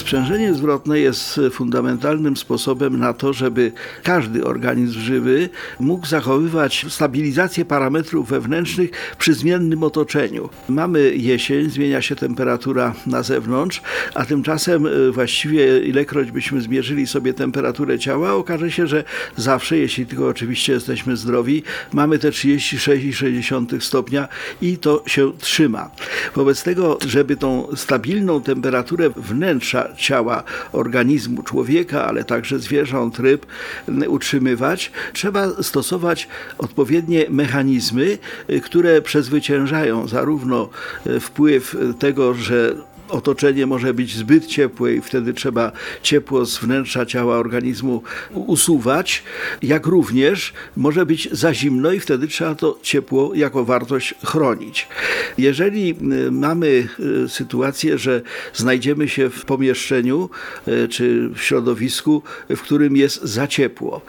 Sprzężenie zwrotne jest fundamentalnym sposobem na to, żeby każdy organizm żywy mógł zachowywać stabilizację parametrów wewnętrznych przy zmiennym otoczeniu. Mamy jesień, zmienia się temperatura na zewnątrz, a tymczasem e, właściwie ilekroć byśmy zmierzyli sobie temperaturę ciała, okaże się, że zawsze, jeśli tylko oczywiście jesteśmy zdrowi, mamy te 36,6 stopnia i to się trzyma. Wobec tego, żeby tą stabilną temperaturę wnętrza ciała organizmu człowieka, ale także zwierząt, ryb utrzymywać, trzeba stosować odpowiednie mechanizmy, które przezwyciężają zarówno wpływ tego, że otoczenie może być zbyt ciepłe i wtedy trzeba ciepło z wnętrza ciała organizmu usuwać, jak również może być za zimno i wtedy trzeba to ciepło jako wartość chronić. Jeżeli y, mamy y, sytuację, że znajdziemy się w pomieszczeniu y, czy w środowisku, w którym jest za ciepło,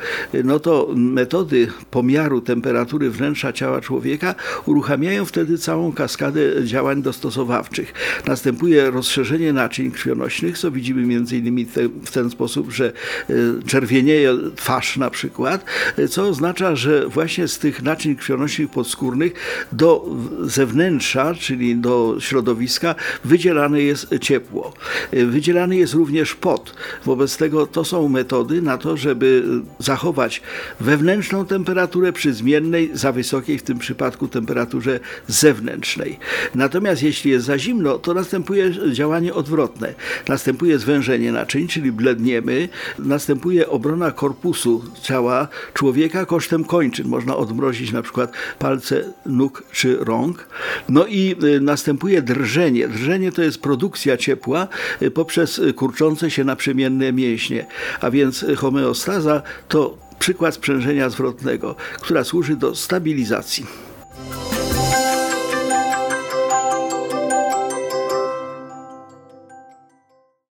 no to metody pomiaru temperatury wnętrza ciała człowieka uruchamiają wtedy całą kaskadę działań dostosowawczych. Następuje rozszerzenie naczyń krwionośnych, co widzimy między innymi te, w ten sposób, że e, czerwienieje twarz na przykład, e, co oznacza, że właśnie z tych naczyń krwionośnych podskórnych do zewnętrza, czyli do środowiska wydzielane jest ciepło. E, wydzielany jest również pot. Wobec tego to są metody na to, żeby zachować wewnętrzną temperaturę przy zmiennej, za wysokiej w tym przypadku temperaturze zewnętrznej. Natomiast jeśli jest za zimno, to następuje działanie odwrotne. Następuje zwężenie naczyń, czyli bledniemy, następuje obrona korpusu ciała człowieka kosztem kończyn. Można odmrozić na przykład palce nóg czy rąk. No i y, następuje drżenie. Drżenie to jest produkcja ciepła y, poprzez kurczące się naprzemienne mięśnie. A więc homeostaza to przykład sprzężenia zwrotnego, która służy do stabilizacji.